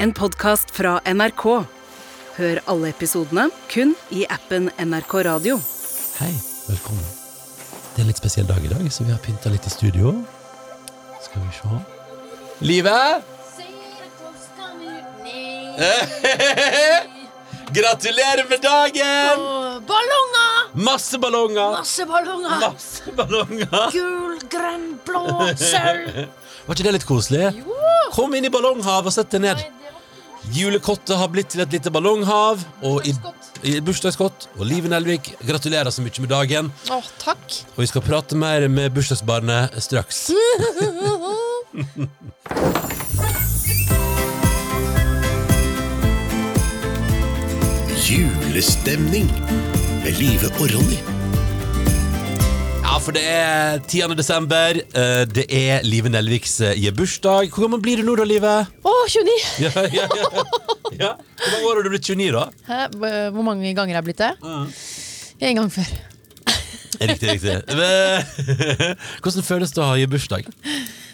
En podkast fra NRK. Hør alle episodene kun i appen NRK Radio. Hei, velkommen. Det er en litt spesiell dag i dag, så vi har pynta litt i studio. Skal vi se Livet! Gratulerer med dagen! Ballonger! Masse ballonger! Masse ballonger! Masse ballonger! Gul, grønn, blå, sølv. Var ikke det litt koselig? Jo! Kom inn i ballonghavet og sett deg ned. Julekottet har blitt til et lite ballonghav. Og i, i bursdagsskott. Og Liven Nelvik, gratulerer så mye med dagen. Å, takk. Og vi skal prate mer med bursdagsbarnet straks. Julestemning med Live og Ronny. For det er 10. desember. eh, Det er Live Nelviks eh, bursdag. Hvor gammel blir du nå, da, Live? Å, 29. Ja, ja, ja. ja. Hvor mange år har du blitt 29, da? Hæ? Hvor hvor mange ganger har jeg blitt det? En gang før. Riktig, riktig. Men- Hvordan føles det å ha bursdag?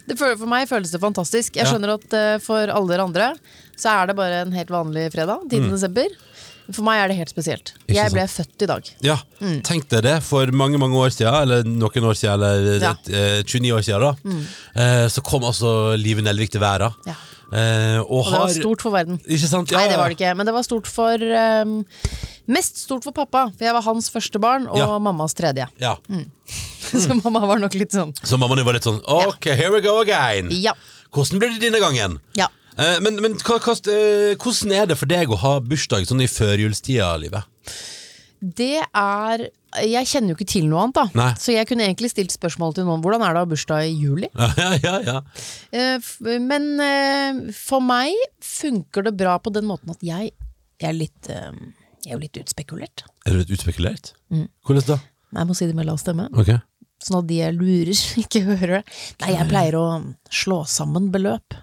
Det, føl- for meg føles det fantastisk. Jeg Ja. skjønner at eh, for alle dere andre så er det bare en helt vanlig fredag. 10. desember. For meg er det helt spesielt. Mm. Ikke Jeg sant? ble født i dag. Ja, Tenk deg det, for mange mange år siden, eller noen år siden, eller Ja. eh, 29 år siden, da, eh, så kom altså Live Nelvik til verden. Ja. Eh, og, Og det har var stort for verden. Ikke sant? Ja, Nei, det var det ikke. Men det var stort for ehm, Mest stort for pappa, for jeg var hans første barn og Ja. mammas tredje. Ja. Så mamma var nok litt sånn Så mammaen din var litt sånn Ok, here we go again. Ja. Hvordan blir det denne gangen? ja. Eh, men men hva, hva, eh, hvordan er det for deg å ha bursdag sånn i førjulstida, Livet? Det er Jeg kjenner jo ikke til noe annet, da. Nei. Så jeg kunne egentlig stilt spørsmål til noen. Hvordan er det å ha bursdag i juli? Ja, ja, ja. Eh, Men for meg funker det bra på den måten at jeg, jeg er litt Jeg er jo litt utspekulert. Er du litt utspekulert? Mm. Hvordan da? Jeg må si det med lav stemme, Okay. sånn at de jeg lurer, ikke hører det. Nei, jeg pleier å slå sammen beløp.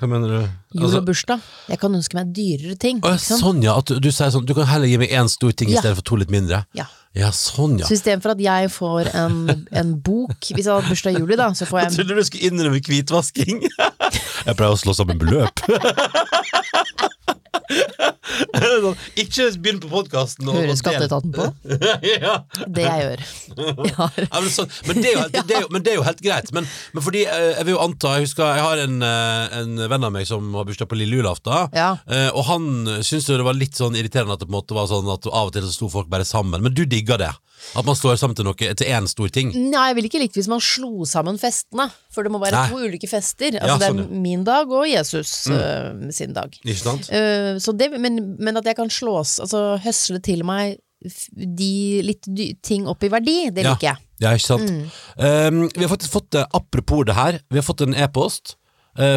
Hva mener du? Jul Altså- og bursdag. Jeg kan ønske meg dyrere ting. Å, ja, sånn, ja. At du, du sier sånn Du kan heller gi meg én stor ting Ja. stedet for to litt mindre? Ja. Ja, sånn, ja. Så istedenfor at jeg får en, en bok Hvis jeg hadde bursdag i juli, da, så får Jeg jeg trodde du skulle innrømme hvitvasking. Jeg pleier å slå sammen beløp. Sånn, Ikke begynn på podkasten Hører skatteetaten på? ja. Det jeg gjør. Ja, men, sånn, men, det jo, det, det jo, men det er jo helt greit. Men, men fordi eh, jeg vil jo anta Jeg husker jeg har en, eh, en venn av meg som har bursdag på lille julaften. Ja. eh, Og han syntes det var litt sånn irriterende at det på en måte var sånn at av og til så sto folk bare sammen. Men du digger det? At man står sammen til noe Til én stor ting? Nei, jeg ville ikke likt hvis man slo sammen festene. For det må være Nei. to ulike fester. Ja, Altså, ja. det er min dag og Jesus øh, sin dag. Ikke sant? Uh, så det, men, men at jeg kan slås, altså høsle til meg de litt ting opp i verdi, det liker jeg. Ja, ikke sant? Mm. Um, vi har faktisk fått, eh, apropos det her, vi har fått en e-post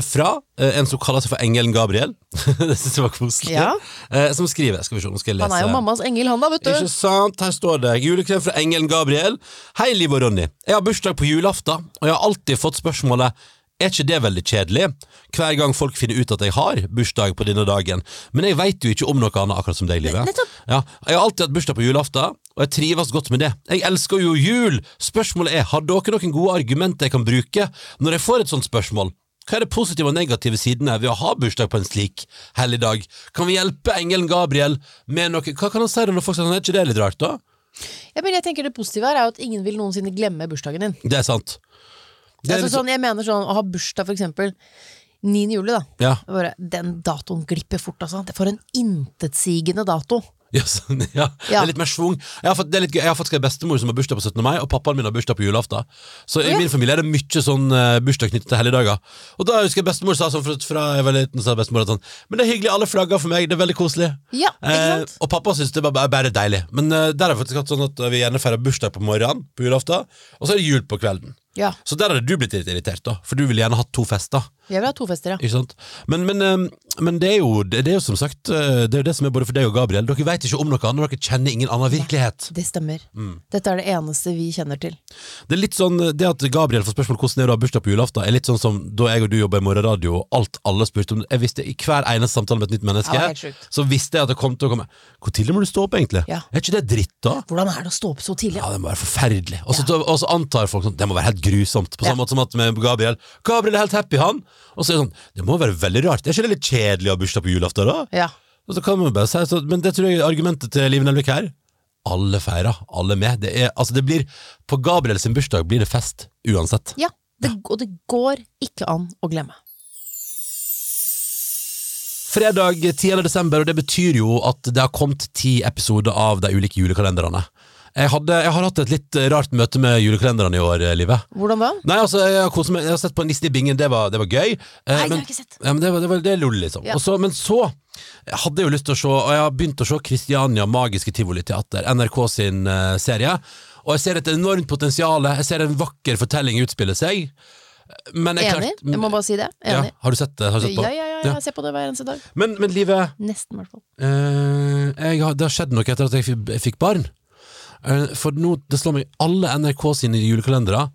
fra eh, en som kaller seg for Engelen Gabriel. det synes jeg var koselig. Ja. Eh, som skriver, skal vi se, nå skal jeg lese. Han er jo mammas engel, han da, vet du. Ikke sant, her står det Julekrem fra Engelen Gabriel Hei Liv og Ronny Jeg har bursdag på julaften Og jeg har alltid fått spørsmålet Er ikke det veldig kjedelig? Hver gang folk finner ut at jeg har bursdag på denne dagen Men jeg vet jo ikke om noe annet akkurat som deg, Livet ja, Jeg har alltid hatt bursdag på julaften Og jeg trives godt med det Jeg elsker jo jul Spørsmålet er, har dere noen gode argumenter jeg kan bruke Når jeg får et sånt spørsmål? Hva er det positive og negative sidene ved å ha bursdag på en slik hellig dag? Kan vi hjelpe engelen Gabriel med noe Hva kan han si når folk sier sånn, er ikke det litt rart da? Ja, men jeg tenker Det positive her er jo at ingen vil noensinne glemme bursdagen din. Det er sant. Det er altså, sånn, jeg mener sånn, Å ha bursdag for eksempel 9. juli, da. Ja. Bare, den datoen glipper fort, altså. Det for en intetsigende dato. Ja, sånn, ja. Det er litt mer svung. Jeg har, fått, det er litt gøy. jeg har faktisk en bestemor som har bursdag på 17. mai, og pappaen min har bursdag på julaften. Så i min familie er det mye sånn uh, bursdag knyttet til helligdager. Og da husker jeg bestemor sa sånn fra, fra jeg var liten, sa bestemor at sånn Men det er hyggelig, alle flagger for meg, det er veldig koselig. Ja, ikke Eh, og pappa syns det er bare, bare deilig. Men eh, der har jeg faktisk hatt sånn at vi gjerne feirer bursdag på morgenen på julaften, og så er det jul på kvelden. Ja. Så der hadde du blitt litt irritert, da, for du ville gjerne hatt to fester. Jeg vil ha to fester, ja. Men, men, eh, men det, er jo, det, er jo som sagt eh, Det er jo det som er både for deg og Gabriel. Dere vet ikke om noe annet, dere kjenner ingen annen virkelighet. Det stemmer. Mm. Dette er det eneste vi kjenner til. Det er litt sånn, det at Gabriel får spørsmål hvordan det er å ha bursdag på julaften, er litt sånn som da jeg og du jobba i morgenradio, og alt alle spurte om. Jeg visste I hver eneste samtale med et nytt menneske, Ja, så visste jeg at det kom til å komme Hvor tidlig må du stå opp, egentlig? Ja. Er ikke det dritt, da? Hvordan er det å stå opp så tidlig? Ja, det må være forferdelig. Og så antar folk sånn Det må være helt grusomt. På samme måte som at med Gabriel. Gabriel er helt happy, han. Og så er det sånn Det må være veldig rart. Det Er ikke det litt kjedelig å ha bursdag på julaften, da? Ja. Og så kan man bare si så, Men det tror jeg er argumentet til Live Nelvik her. Alle feirer, alle med. Det er, altså det blir, på Gabriel sin bursdag blir det fest uansett. ja. Det, og det går ikke an å glemme. Fredag 10. desember, og det betyr jo at det har kommet ti episoder av de ulike julekalenderne. Jeg, hadde, jeg har hatt et litt rart møte med julekalenderne i år, eh, Livet. Hvordan da? Nei, altså, jeg har, koset meg, jeg har sett på Nissen i bingen, det var, det var gøy. Nei, Nei, det har jeg ikke sett. Ja, men det, var, det, var, det er lol, liksom. Ja. Også, men så hadde jo lyst til å se, og jeg har begynt å se Kristiania Magiske Tivoliteater, NRK sin uh, serie. Og jeg ser et enormt potensial, jeg ser en vakker fortelling utspille seg. Men jeg Enig? klart- Jeg må bare si det. ja, Har du sett det? Har du sett på? Ja, ja, ja, Ja. jeg ser på det hver eneste dag. Men, men livet Nesten, i hvert fall. Uh, jeg det har skjedd noe etter at jeg fikk barn. Eh, for nå, det slår meg, alle NRK sine julekalendere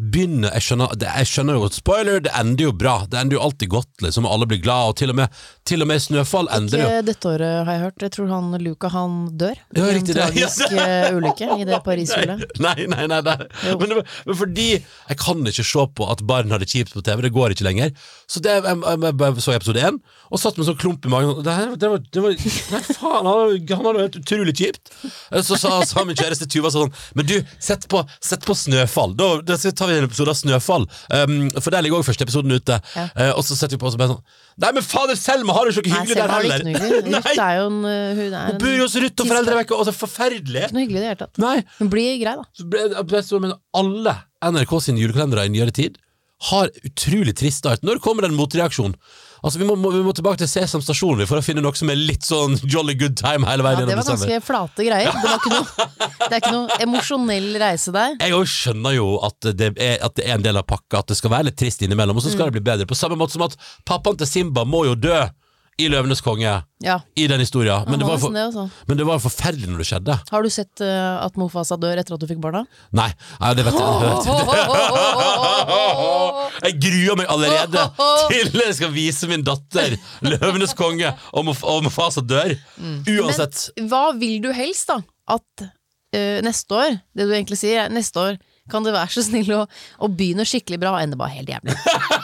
begynner Jeg skjønner, det, jeg skjønner jo Spoiler, det ender jo bra. Det ender jo alltid godt, liksom, og alle blir glad, og til og med, til og med Snøfall ender jo Ikke dette året, har jeg hørt. Jeg tror han Luca han dør. Det en riktig det. tragisk eh, ulykke i det Paris-hullet. Nei, nei, nei, nei. Men, men fordi jeg kan ikke se på at barn har det kjipt på TV, det går ikke lenger. Så det, jeg, jeg, jeg, så episode én, og satt med en sånn klump i magen. Det, her- det var, det var, nei, faen, han har- det utrolig kjipt. Så sa, sa min kjæreste Tuva sånn Men du, sett på, sett på Snøfall. Da, da tar vi en episode av Snøfall. Um, for der ligger også første episoden ute. Ja. Uh, og så setter vi på oss og bare sånn Nei, men fader, Selma har det jo ikke hyggelig der heller! Ruth er jo en eh, Hun er Hun bor jo hos Ruth og foreldrene vekk, og så forferdelig! Ikke noe hyggelig i det hele tatt. Nei, Hun blir grei, da. så ble, ble så, men alle NRK sine julekalendere i nyere tid har utrolig trist start. Når kommer det en motreaksjon? Altså, vi må, må, vi må tilbake til Sesam stasjon for å finne noe som er litt sånn jolly good time hele veien Ja, det var var desember. ganske flate greier. Det, noe, det er ikke noe emosjonell reise der. Jeg skjønner jo at det, er, at det er en del av pakka, at det skal være litt trist innimellom, og så skal Mm. det bli bedre. På samme måte som at pappaen til Simba må jo dø i Løvenes konge, Ja, i den historien. Men, han det var for, det, altså. men det var forferdelig når det skjedde. Har du sett uh, at Mofasa dør etter at du fikk barna? Nei, nei det vet jeg. Jeg gruer meg allerede til jeg skal vise min datter Løvenes konge og Mof- og Mofasa dør. Uansett. Men hva vil du helst, da? At uh, neste år, det du egentlig sier, er neste år kan du være så snill å, å begynne skikkelig bra og ende bare helt jævlig.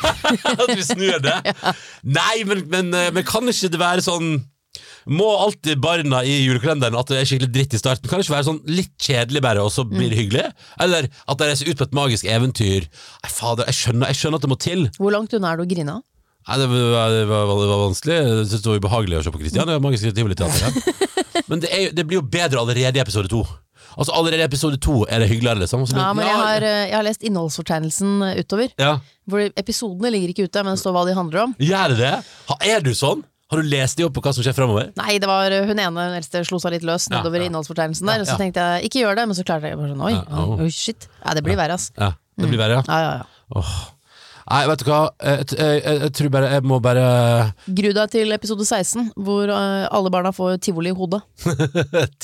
At vi snur det. Nei, men, men, eh, men kan ikke det være sånn må alltid barna i julekalenderen at det er skikkelig dritt i starten? Kan det ikke være sånn litt kjedelig bare, og så blir det hyggelig? Eller at de reiser ut på et magisk eventyr? Nei, fader, jeg skjønner, jeg skjønner at det må til. Hvor langt unna er du å grine? Nei, det var, det var, det var vanskelig. Jeg synes det var ubehagelig å se på Kristiania. Magiske Tivoliteatret. Men det, er, det blir jo bedre allerede i episode to. Altså Allerede i episode to er det hyggeligere, liksom. Så Ja, men jeg har, eh, jeg har lest innholdsfortegnelsen eh, utover. ja. Hvor episodene ligger ikke ute, men det står hva de handler om. Gjør det det? Er du sånn? Har du lest de opp på hva som skjer fremover? Nei, det var eh, hun ene hun eldste slo seg litt løs nedover ja. ja. innholdsfortegnelsen der. Og så tenkte jeg ikke gjør det, men så klarte jeg bare sånn oi, oh. oi, shit. Ja, det blir verre, ass. Ja, det blir verre, ja. Ja, ja, ja. Nei, vet du hva. Jeg, jeg, jeg, tror bare Jeg må bare Gru deg til episode 16, hvor alle barna får tivoli i hodet.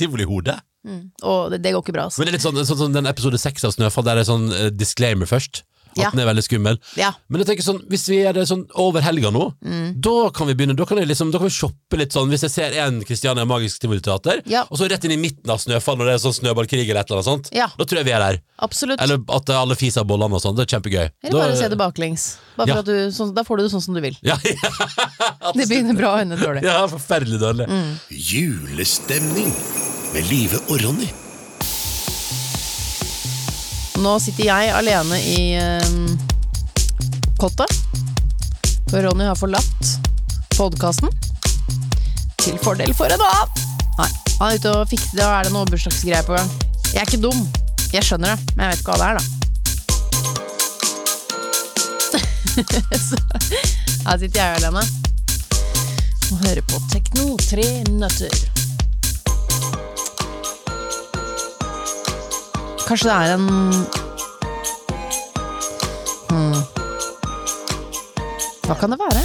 Tivolihode. Og det, det går ikke bra, Altså. Men det er litt sånn, sånn sånn den episode seks av Snøfall, der er sånn uh, disclaimer først. At Ja. den er veldig skummel. Ja. Men jeg tenker sånn, hvis vi gjør det sånn over helga nå, Mm. da kan vi begynne. Da kan, jeg liksom, da kan vi shoppe litt sånn. Hvis jeg ser en Kristiania Magisk Tivoliteater, Ja. og så rett inn i midten av Snøfall når det er sånn snøballkrig eller et eller annet sånt, Ja. da tror jeg vi er der. Absolutt. Eller at alle fiser bollene og sånn. Det er kjempegøy. Eller Da- bare se det baklengs. Bare Ja. for at du, sånn, da får du det sånn som du vil. Ja, ja, Det begynner bra og ender dårlig. ja, forferdelig dårlig. Mm. Julestemning med Live og Ronny. Nå sitter jeg alene i eh, kottet. For Ronny har forlatt podkasten. Til fordel for en annen. Nei, han er ute og fikser Da er det noe bursdagsgreier på gang. Jeg er ikke dum. Jeg skjønner det, men jeg vet ikke hva det er, da. Så her sitter jeg alene og hører på Tekno tre nøtter. Kanskje det er en hmm. Hva kan det være?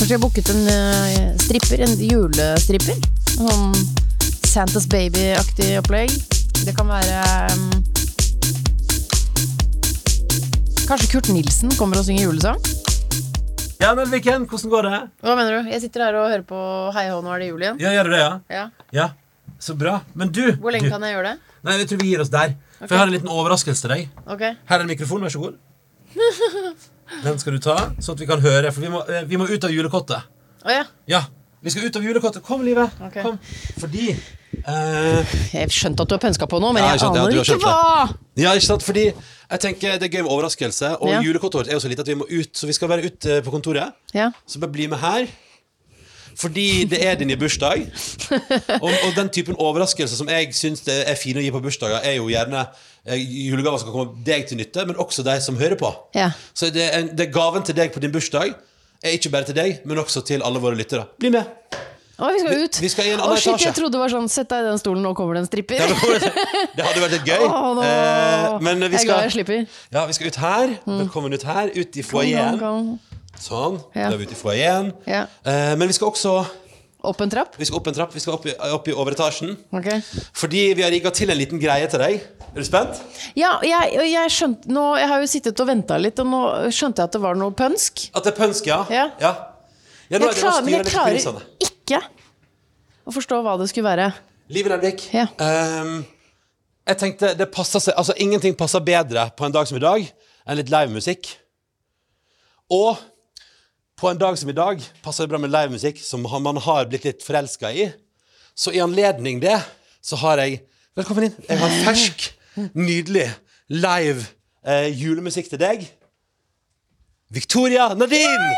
Kanskje jeg har booket en uh, stripper, en julestripper? En Sånn Santas Baby-aktig opplegg. Det kan være um, Kanskje Kurt Nilsen kommer og synger julesang? Ja, Nelviken, hvordan går det? Hva mener du? Jeg sitter her og hører på Hei hå, nå er det jul igjen. Ja, gjør du det, ja? Ja. Ja, så bra. Men du Hvor lenge du, kan jeg gjøre det? Nei, jeg tror vi gir oss der. For jeg har en liten overraskelse til deg. Okay. Her er en mikrofon, vær så god. Den skal du ta, sånn at vi kan høre. For vi må, eh, vi må ut av julekottet. Oh, ja. Ja, vi skal ut av julekottet. Kom, Live. Okay. Kom. Fordi eh, Jeg skjønte at du har pønska på noe, men Ja, jeg jeg ja, aner du har ikke hva! Ja, ikke sant? Fordi jeg tenker det er gøy med overraskelse. Og Ja. julekottet vårt er jo så lite at vi må ut. Så vi skal være ute på kontoret. Ja. Så bare bli med her. Fordi det er din bursdag. Og, og den typen overraskelse som jeg syns er fine å gi på bursdager, er jo gjerne eh, julegaver som kan komme deg til nytte, men også de som hører på. Ja. Så det er, det er gaven til deg på din bursdag er ikke bare til deg, men også til alle våre lyttere. Bli med! Å, vi skal ut. vi skal i en Å, shit, etasje. jeg trodde det var sånn Sett deg i den stolen, nå kommer det en stripper. Ja, det hadde vært litt gøy. Å, nå. Eh, men vi Jeg er glad jeg slipper. ja, vi skal ut her. Velkommen ut her. Ut i foajeen. Sånn. Ja. Da er vi ute i foajeen. Ja. Eh, men vi skal også Opp en trapp? Vi skal opp en trapp. Vi skal opp i, opp i overetasjen. Okay. Fordi vi har rigga til en liten greie til deg. Er du spent? Ja, jeg, jeg skjønte nå Jeg har jo sittet og venta litt, og nå skjønte jeg at det var noe pønsk. At det er pønsk, ja? Ja. ja. Ja, Jeg klarer, men jeg klarer ikke å forstå hva det skulle være. Liv Nelvik. Ja. Um, jeg tenkte det passer seg Altså, ingenting passer bedre på en dag som i dag enn litt livemusikk. Og på en dag som i dag passer det bra med livemusikk som man har blitt litt forelska i. Så i anledning det så har jeg Velkommen inn. Jeg har fersk, nydelig live eh, julemusikk til deg. Victoria Nadine!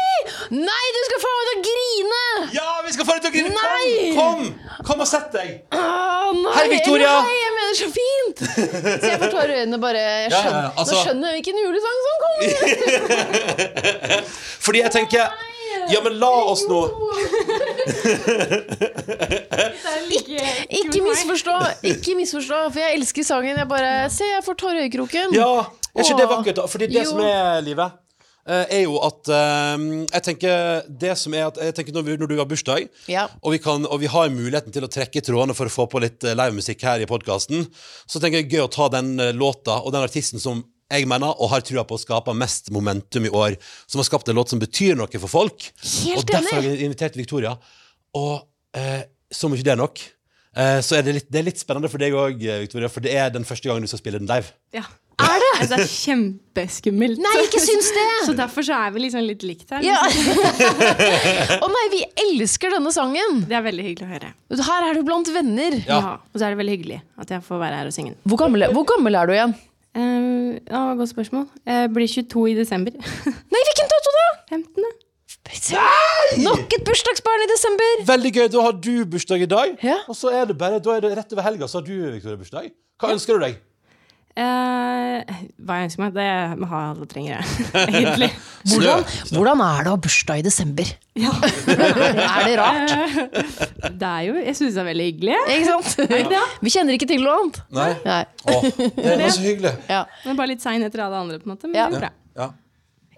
Nei, du skal få meg til å grine! Ja, vi skal få deg til å grine! Nei! Kom, kom! Kom og sett deg! Ah, nei, Hei, Victoria! Nei, jeg mener så fint! Så jeg i øynene bare jeg skjønner, ja, ja, altså- Nå skjønner jeg hvilken julesang som kommer! Fordi jeg tenker Ja, men la oss nå Ikke misforstå, ikke misforstå, for jeg elsker sangen. Jeg bare Se, jeg får tårer i øyekroken. Ja, er ikke det vakkert? Fordi det jo. som er livet er jo at eh, Jeg tenker det som er at Jeg tenker når, vi, når du har bursdag, Ja. og, vi kan, og vi har muligheten til å trekke i trådene for å få på litt eh, livemusikk her i podkasten, så tenker jeg gøy å ta den eh, låta og den artisten som jeg mener, og har trua på å skape mest momentum i år, som har skapt en låt som betyr noe for folk. Helt og derfor har vi invitert Victoria. Og eh, som ikke det er nok, eh, så er det litt, det er litt spennende for deg òg, Victoria, for det er den første gangen du skal spille den live. Ja. Er det? Altså, det er kjempeskummelt. Nei, ikke syns det! Så derfor så er vi liksom litt likt her. Ja. Å nei, vi elsker denne sangen! Det er veldig hyggelig å høre. Her er du blant venner. Ja. Ja. Og så er det veldig hyggelig at jeg får være her og synge den. Hvor gammel, hvor gammel er du igjen? Uh, ja, godt spørsmål. Jeg blir 22 i desember. Nei, hvilken dato da? 15. Nei! Nok et bursdagsbarn i desember! Veldig gøy. Da har du bursdag i dag, Ja. og så er det bare Da er det rett over helga, så har du Victoria bursdag. Hva ønsker du deg? Eh, hva jeg ønsker meg, det har alle trenger jeg, egentlig. Hvordan, hvordan er det å ha bursdag i desember? er det rart? Det er jo, jeg syns det er veldig hyggelig. Ikke sant? Vi kjenner ikke til noe annet. Nei? Nei. Åh, det er så hyggelig. Ja, Men bare litt sein etter alle andre, på en måte. Men Ja. det går bra. Ja.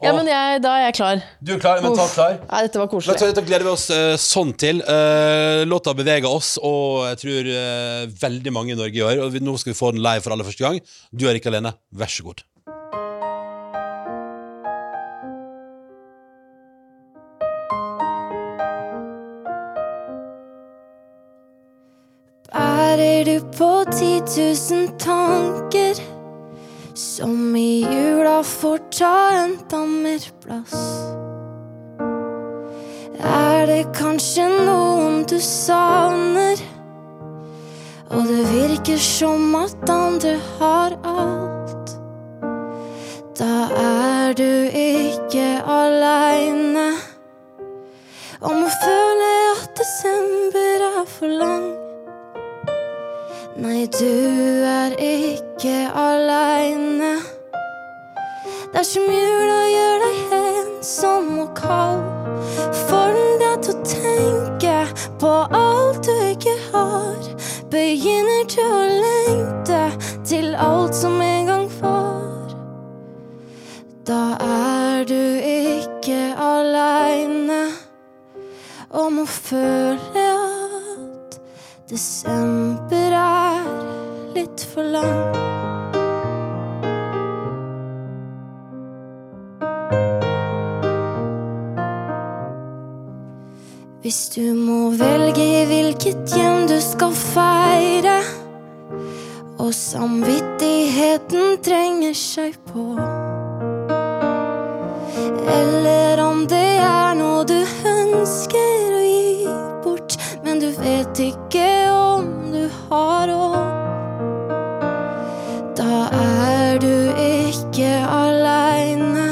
Ja men jeg, da er jeg klar. Du er klar? Mentalt klar? Nei, dette var koselig. Dette gleder vi oss uh, sånn til. Uh, låta beveger oss, og jeg tror uh, veldig mange i Norge gjør. Og vi, nå skal vi få den live for aller første gang. Du er ikke alene. Vær så god. Bærer du på ti tusen tanker som får ta enda mer plass? Er det kanskje noen du savner? Og det virker som at andre har alt. Seg på. Eller om det er noe du ønsker å gi bort, men du vet ikke om du har råd. Da er du ikke aleine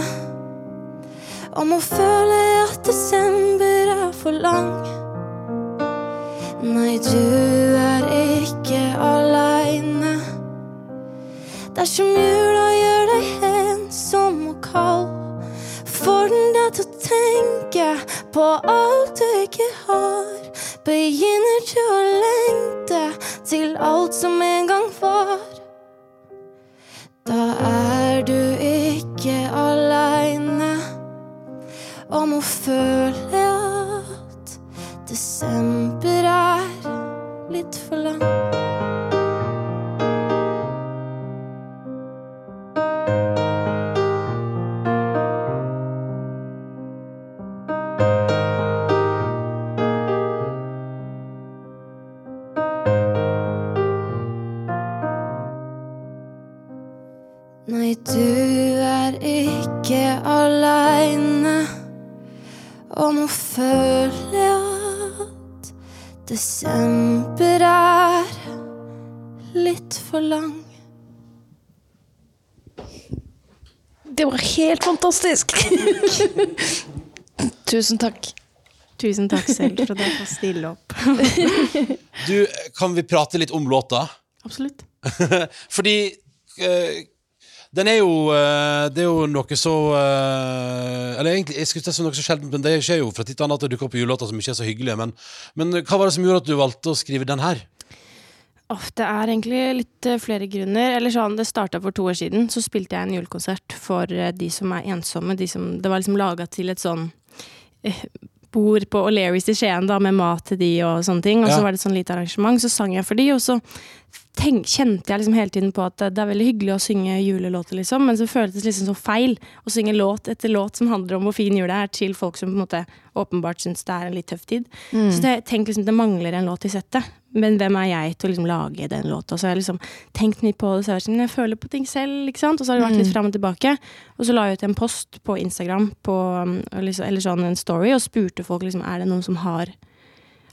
om å føle at desember er for lang. Nei, du er ikke aleine. Dersom jula på alt du ikke har. Begynner du å lengte til alt som en gang var. Da er du ikke aleine om å føle at desember er litt for lang. Du er ikke aleine om å føle at desember er litt for lang. Det var helt fantastisk! Tusen takk. Tusen takk selv for at jeg får stille opp. Du, kan vi prate litt om låta? Absolutt. Fordi eh, den er jo eh, Det er jo noe så eh, Eller egentlig, jeg skulle si noe så sjeldent, men det skjer jo fra tid til annen at det dukker opp julelåter som ikke er så hyggelige. Men, men hva var det som gjorde at du valgte å skrive den her? Oh, det er egentlig litt eh, flere grunner. Eller sånn, Det starta for to år siden. Så spilte jeg en julekonsert for de som er ensomme. De som, det var liksom laga til et sånn bord på O'Learys i Skien da, med mat til de og sånne ting. Og Ja. så var det et sånn lite arrangement, så sang jeg for de, og så tenk, kjente jeg liksom hele tiden på at det, er veldig hyggelig å synge julelåter, liksom, men så føltes det liksom så feil å synge låt etter låt som handler om hvor fin jula er, til folk som på en måte åpenbart syns det er en litt tøff tid. Så det, tenk liksom det mangler en låt i settet. Men hvem er jeg til å liksom lage den låta? Så jeg har liksom tenkt mye på det. Så jeg, sånn, jeg føler på ting selv, ikke sant. Og så har det vært litt fram og tilbake. Og så la jeg ut en post på Instagram, på, um, eller sånn en story, og spurte folk liksom, er det noen som har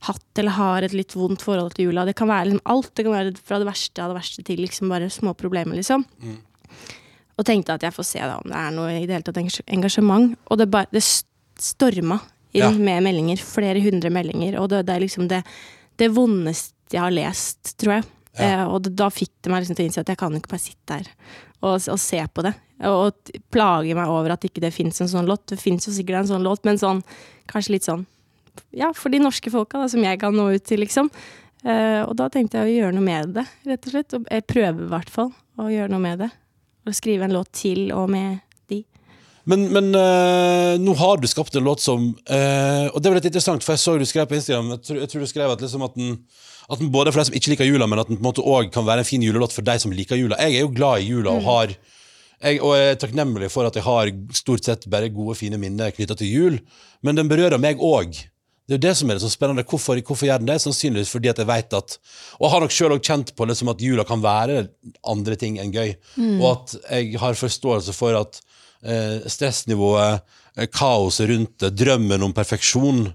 hatt eller har et litt vondt forhold til jula. Det kan være liksom alt. Det kan være fra det verste av det verste til liksom bare små problemer, liksom. Og tenkte at jeg får se da om det er noe i det hele tatt engasjement. Og det, bare, det storma inn Ja. med meldinger. Flere hundre meldinger. Og det, det er liksom det, det vondeste jeg har lest, tror jeg. Eh, og da fikk det meg liksom til å innse at jeg kan ikke bare sitte her og, og se på det. Og, og plage meg over at ikke det fins en sånn låt. Det fins jo sikkert en sånn låt, men sånn kanskje litt sånn Ja, for de norske folka da, som jeg kan nå ut til, liksom. Uh, og da tenkte jeg å gjøre noe med det, rett og slett. Og jeg prøver i hvert fall å gjøre noe med det. Og skrive en låt til og med de. Men, men uh, nå har du skapt en låt som uh, Og det var litt interessant, for jeg så du skrev på Instagram Jeg tror, jeg tror du skrev at, liksom at, den, at den både for deg som ikke liker jula, men at den på en måte òg kan være en fin julelåt for deg som liker jula. Jeg er jo glad i jula og har jeg, og jeg er takknemlig for at jeg har stort sett bare gode, fine minner knytta til jul. Men den berører meg òg. Det er jo det som er det så spennende. Hvorfor, hvorfor gjør den det? Sannsynligvis fordi at jeg vet at Og har nok sjøl kjent på liksom at jula kan være andre ting enn gøy. Og at jeg har forståelse for at eh, stressnivået, eh, kaoset rundt det, drømmen om perfeksjon,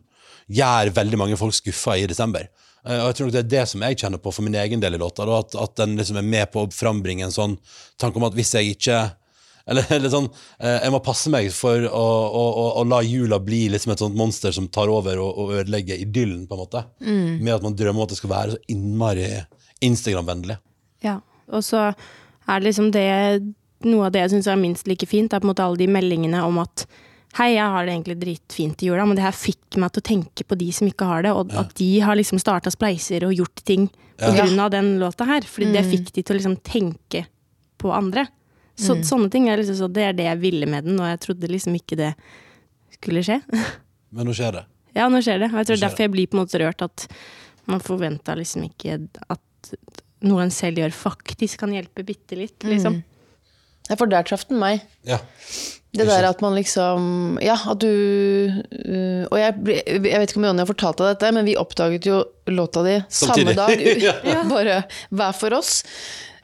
gjør veldig mange folk skuffa i desember. Eh, og jeg tror nok det er det som jeg kjenner på for min egen del i låta. At, at den liksom er med på å frambringe en sånn tanke om at hvis jeg ikke eller, eller sånn, eh, Jeg må passe meg for å, å, å, å la jula bli liksom et sånt monster som tar over og, og ødelegger idyllen, på en måte. Med at man drømmer om at det skal være så innmari Instagram-vennlig. Ja. Og så er det liksom det Noe av det jeg syns er minst like fint, er på en måte alle de meldingene om at Hei, jeg har det egentlig dritfint i jula, men det her fikk meg til å tenke på de som ikke har det, og at de har liksom starta spleiser og gjort ting på Ja. grunn av den låta her. Fordi det fikk de til å liksom tenke på andre. Så, Sånne ting er liksom så, det er det jeg ville med den, og jeg trodde liksom ikke det skulle skje. Men nå skjer det. Ja, nå skjer det. Og jeg tror derfor jeg blir på en måte rørt at man forventa liksom ikke at noe en selv gjør, faktisk kan hjelpe bitte litt, liksom. Ja, for der traff den meg. Ja. Det der at man liksom Ja, at du øh, Og jeg, jeg vet ikke om Jonny har fortalt deg dette, men vi oppdaget jo låta di samme dag. Ja. Bare hver for oss.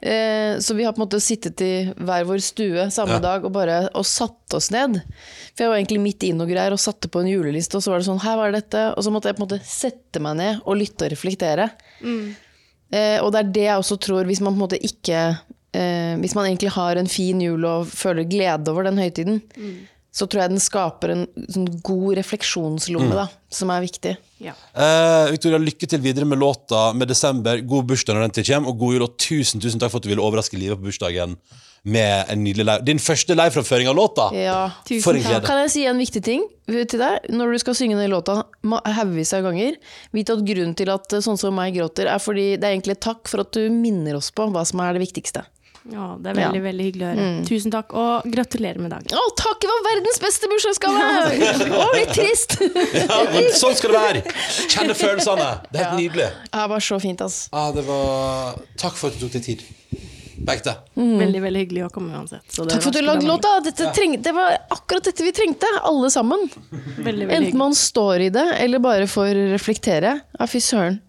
Eh, så vi har på en måte sittet i hver vår stue samme Ja. dag og bare og satt oss ned. For jeg var egentlig midt i noe greier og satte på en juleliste, og så var det sånn Her var dette. Og så måtte jeg på en måte sette meg ned og lytte og reflektere. Eh, og det er det jeg også tror, hvis man på en måte ikke eh, Hvis man egentlig har en fin jul og føler glede over den høytiden, så tror jeg den skaper en sånn god refleksjonslomme, da, som er viktig. Ja. Eh, Victoria, lykke til videre med låta med desember. God bursdag når den tid kommer, og god jul. Og tusen tusen takk for at du ville overraske livet på bursdagen med en nydelig live. Din første liveframføring av låta! Ja. Tusen For en glede. Kan jeg si en viktig ting til deg? Når du skal synge den låta haugevis av ganger, vit at grunnen til at sånn som meg gråter, er fordi det er egentlig et takk for at du minner oss på hva som er det viktigste. Ja, det er veldig, Ja. veldig hyggelig å høre. Tusen takk, og gratulerer med dagen. Å, takk! Det var verdens beste bursdagsgave! Å, litt trist! Ja, men sånn skal det være! Kjenne følelsene. Det er helt nydelig. Det var så fint, ass. Ja, det var... Takk for at du tok deg tid. Bekte. Veldig, veldig hyggelig å komme uansett. Så det Takk for at du lagde det låta. Dette treng, det var akkurat dette vi trengte, alle sammen. Veldig, veldig Enten hyggelig. man står i det, eller bare får reflektere. Ja, fy søren.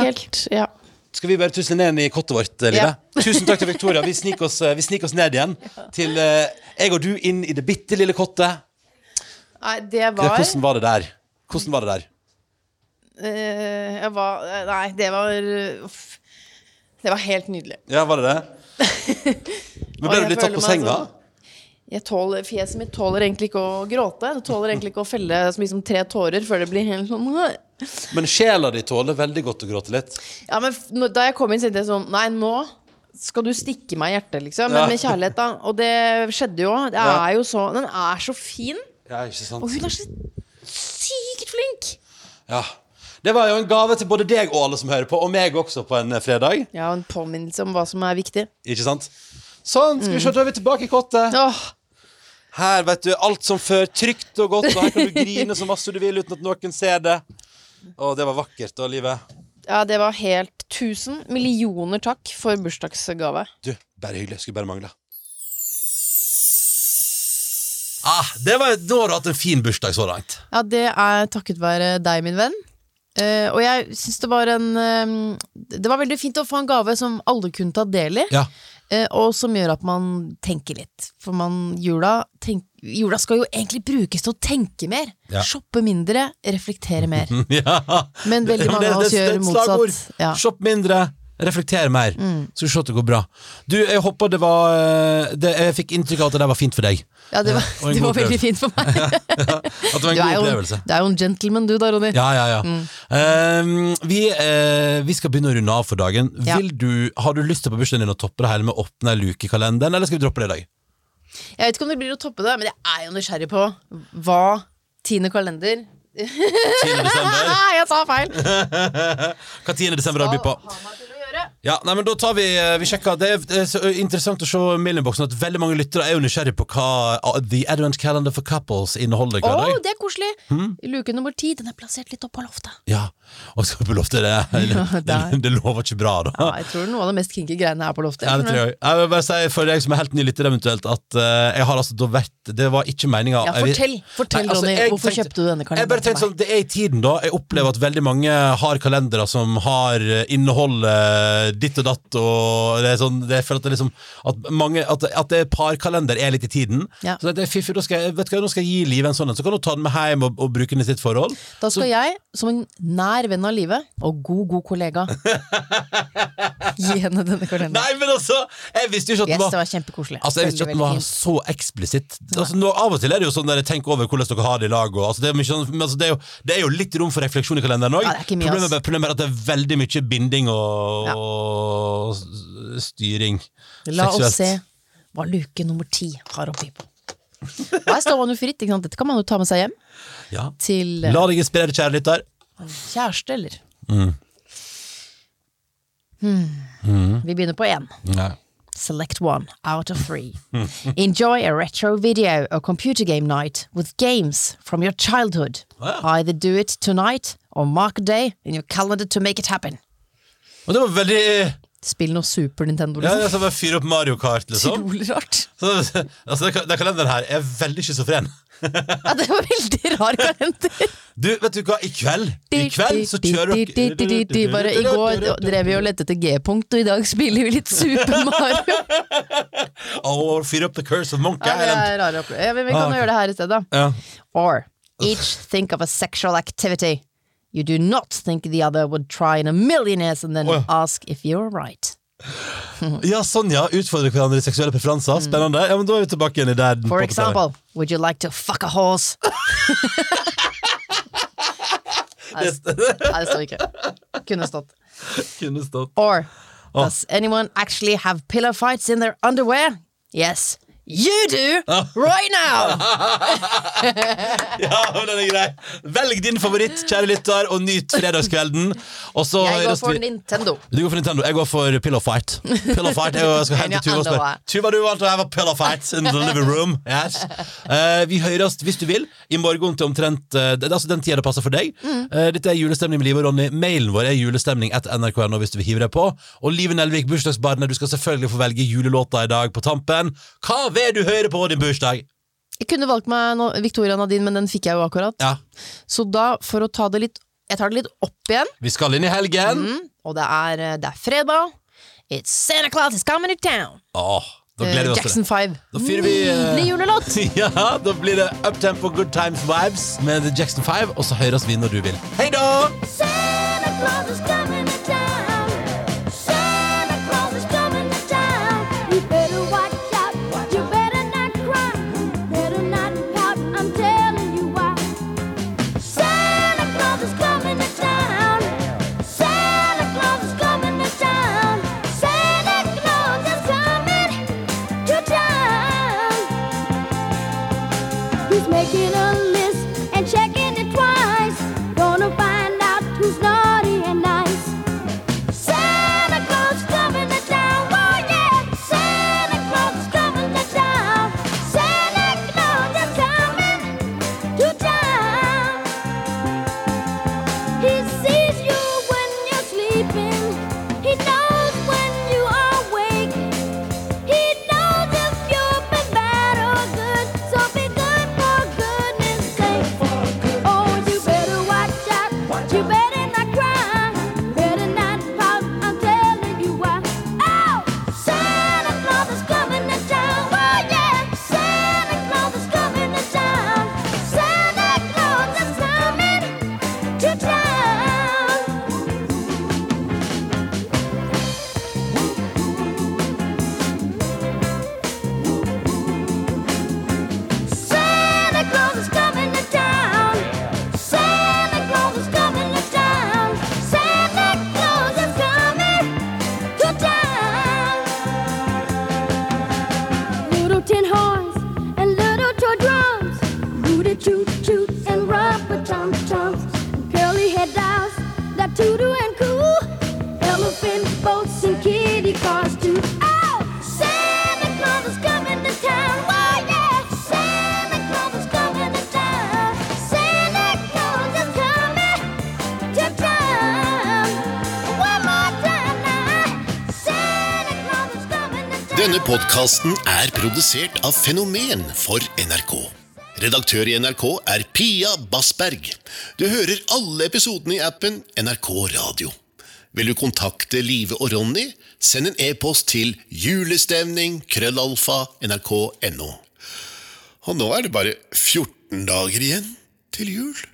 Helt, ja. Skal vi bare tusle ned i kottet vårt, eh, Ja. Tusen takk til Victoria. Vi sniker oss, eh, vi sniker oss ned igjen til eh, jeg og du inn i det bitte lille kottet. Nei, det var hvordan var det der? Hvordan var det der? eh, jeg var, eh, Nei, det var uff. Det var helt nydelig. Ja, var det det? Men ble jeg du litt tatt føler på meg senga? sånn- Jeg tåler, fjeset mitt tåler egentlig ikke å gråte. Det tåler egentlig ikke å felle liksom, tre tårer før det blir helt sånn Men sjela di tåler veldig godt å gråte litt. Ja, men når- Da jeg kom inn, tenkte jeg sånn Nei, nå skal du stikke meg i hjertet, liksom. Men Ja. med kjærlighet, da. Og det skjedde jo. Det Ja. er jo så Den er så fin. Ja, ikke sant? Og hun er så sykt flink. Ja. Det var jo en gave til både deg og alle som hører på, og meg også på en eh, fredag. Ja, og en påminnelse om hva som er viktig. Ikke sant? Sånn, skal vi se, da er vi tilbake i kottet. Åh, Her, vet du, alt som før, trygt og godt, og her kan du grine så masse du vil uten at noen ser det. Å, det var vakkert da, livet. ja, det var helt Tusen millioner takk for bursdagsgave. Du, bare hyggelig. Skulle bare mangle. Ah, det var, da har du hatt en fin bursdag så langt. Ja, det er takket være deg, min venn. Eh, og jeg syns det var en eh, Det var veldig fint å få en gave som alle kunne ta del i. Ja. Eh, og som gjør at man tenker litt. For man, jula, tenk, jula skal jo egentlig brukes til å tenke mer. Ja. Shoppe mindre, reflektere mer. ja. Men veldig Ja, mange det- av oss gjør et slagord. motsatt. Ja. Shopp mindre, reflekter mer. Så se at det går bra. Du, jeg håper det var eh, det, Jeg fikk inntrykk av at det der var fint for deg. Ja, det var, Og det var veldig fint for meg. At det var en Du god opplevelse. du er jo en gentleman, du da, Ronny. Ja, ja, ja. Eh, vi, uh, vi skal begynne å runde av for dagen. Ja. Du, har du lyst til på bursdagen din å toppe det hele med å åpne ei luke i kalenderen, eller skal vi droppe det i dag? Jeg vet ikke om det blir å toppe det, men jeg er jo nysgjerrig på hva tiende kalender 10. desember. Jeg sa feil! Hva 10. desember har du bydd på? Ja, nei, men da tar vi, eh, vi sjekker. Det er, det er så interessant å se mailinnboksen at veldig mange lyttere er jo nysgjerrig på hva uh, The Advent Calendar for Couples inneholder hver dag. det er koselig! Hmm? Luke nummer ti, den er plassert litt opp på loftet. Ja, og skal på loftet det, det, det, det lover ikke bra, da. Ja, jeg tror noe av det mest kinky greiene er på loftet. Ja, det tror jeg. jeg vil bare si for deg som er helt ny lytter eventuelt, at uh, jeg har altså da vært Det var ikke meninga Ja, fortell, fortell Nei, altså, Ronny, hvorfor tenkte- kjøpte du denne Jeg bare tenkte sånn, Det er i tiden, da. Jeg opplever at veldig mange har kalendere som har eh, innhold eh, ditt og datt, og det er sånn det, Jeg føler at det er liksom At, mange, at, at det er parkalender er litt i tiden. Ja. Så det er fiffig. Da skal jeg, vet du hva, nå skal jeg gi Live en sånn en, så kan hun ta den med hjem og, og bruke den i sitt forhold. Da skal jeg, som en nær venn av livet, og god, god kollega, gi henne denne kalenderen. Nei, men altså! Jeg visste jo ikke at Yes, det var var. Altså, jeg visste ikke at den var så eksplisitt. Altså, nå, av og til er det jo sånn der tenker over hvordan dere har det i lag. Og, altså, det, er mye sånn, altså, det, er jo, det er jo litt rom for refleksjon i kalenderen òg. Ja, er problemet, er- problemet er at det er veldig mye binding og, Ja. Og styring. La oss seksuelt. se hva luke nummer ti har å by på. Her står man jo fritt, ikke sant? Dette kan man jo ta med seg hjem Ja. til eh, La deg inspirere, kjære lytter. kjæreste, eller? Mm. Hmm. Vi begynner på én. Ja. Select one out of three. Enjoy a retro video or computer game night with games from your childhood. Wow. Either do it tonight or mark a day in your calendar to make it happen. Og det var veldig Spill noe Super Nintendo, Ja, liksom. det er som å fyre opp Mario Kart, liksom. Utrolig rart. Så, altså, den, den kalenderen her er veldig schizofren. Ja, det var veldig rar kalender. Du, vet du hva, i kveld I kveld så kjører dere Bare I går drev vi og lette etter G-punkt, og i dag spiller vi litt Super Mario. Å, fyr opp The Curse of Monkey Ja, det er rare. Ja, men vi kan Ah, jo gjøre det her i stedet. Ja. Or each think of a sexual activity you do not think the other would try in a million years, and then oh, ja. ask if you're right. ja, sånn ja. Utfordre hverandre i seksuelle preferanser. Spennende. Ja, men Da er vi tilbake igjen i der. For example, would you like to fuck a horse? Nei, det står ikke. Kunne stått. Kunne stått. Or does anyone actually have pillow fights in their underwear? Yes. You do! Right now! Ja, men den er grei. Velg din favoritt, kjære lytter, og nyt fredagskvelden. Og så Jeg går for Nintendo. Du går for Nintendo, jeg går for Pillow Fight. Pillow Fight, Jeg skal hente Tuva og spørre. Tuva, du valgte å have a pillow fight in the living room? Yes. Uh, vi høres, hvis du vil, i morgen til omtrent uh, det altså den tida det passer for deg. Mm. Eh, dette er julestemning med Live og Ronny. Mailen vår er julestemning etter nrk.no hvis du vil hive deg på. Og Live Nelvik, bursdagsbarnet, du skal selvfølgelig få velge julelåta i dag på tampen. Hva vil du høre på din bursdag? Jeg kunne valgt meg no Victoria Nadine, men den fikk jeg jo akkurat. Ja, Så da, for å ta det litt Jeg tar det litt opp igjen, vi skal inn i helgen. mm, og det er, eh, det er fredag. It's Santa Claus is coming to town. Åh, da Eh, gleder vi oss til det. Jackson 5. Da fyrer vi eh, Nydelig julelåt! Ja, da blir det Uptempo Good Times Vibes med The Jackson 5, og så høres vi når du vil. Hei da! Santa Claus is coming podkasten er produsert av Fenomen for NRK. Redaktør i NRK er Pia Bassberg. Du hører alle episodene i appen NRK Radio. Vil du kontakte Live og Ronny, send en e-post til julestemning krøllalfa nrk.no. Og nå er det bare 14 dager igjen til jul.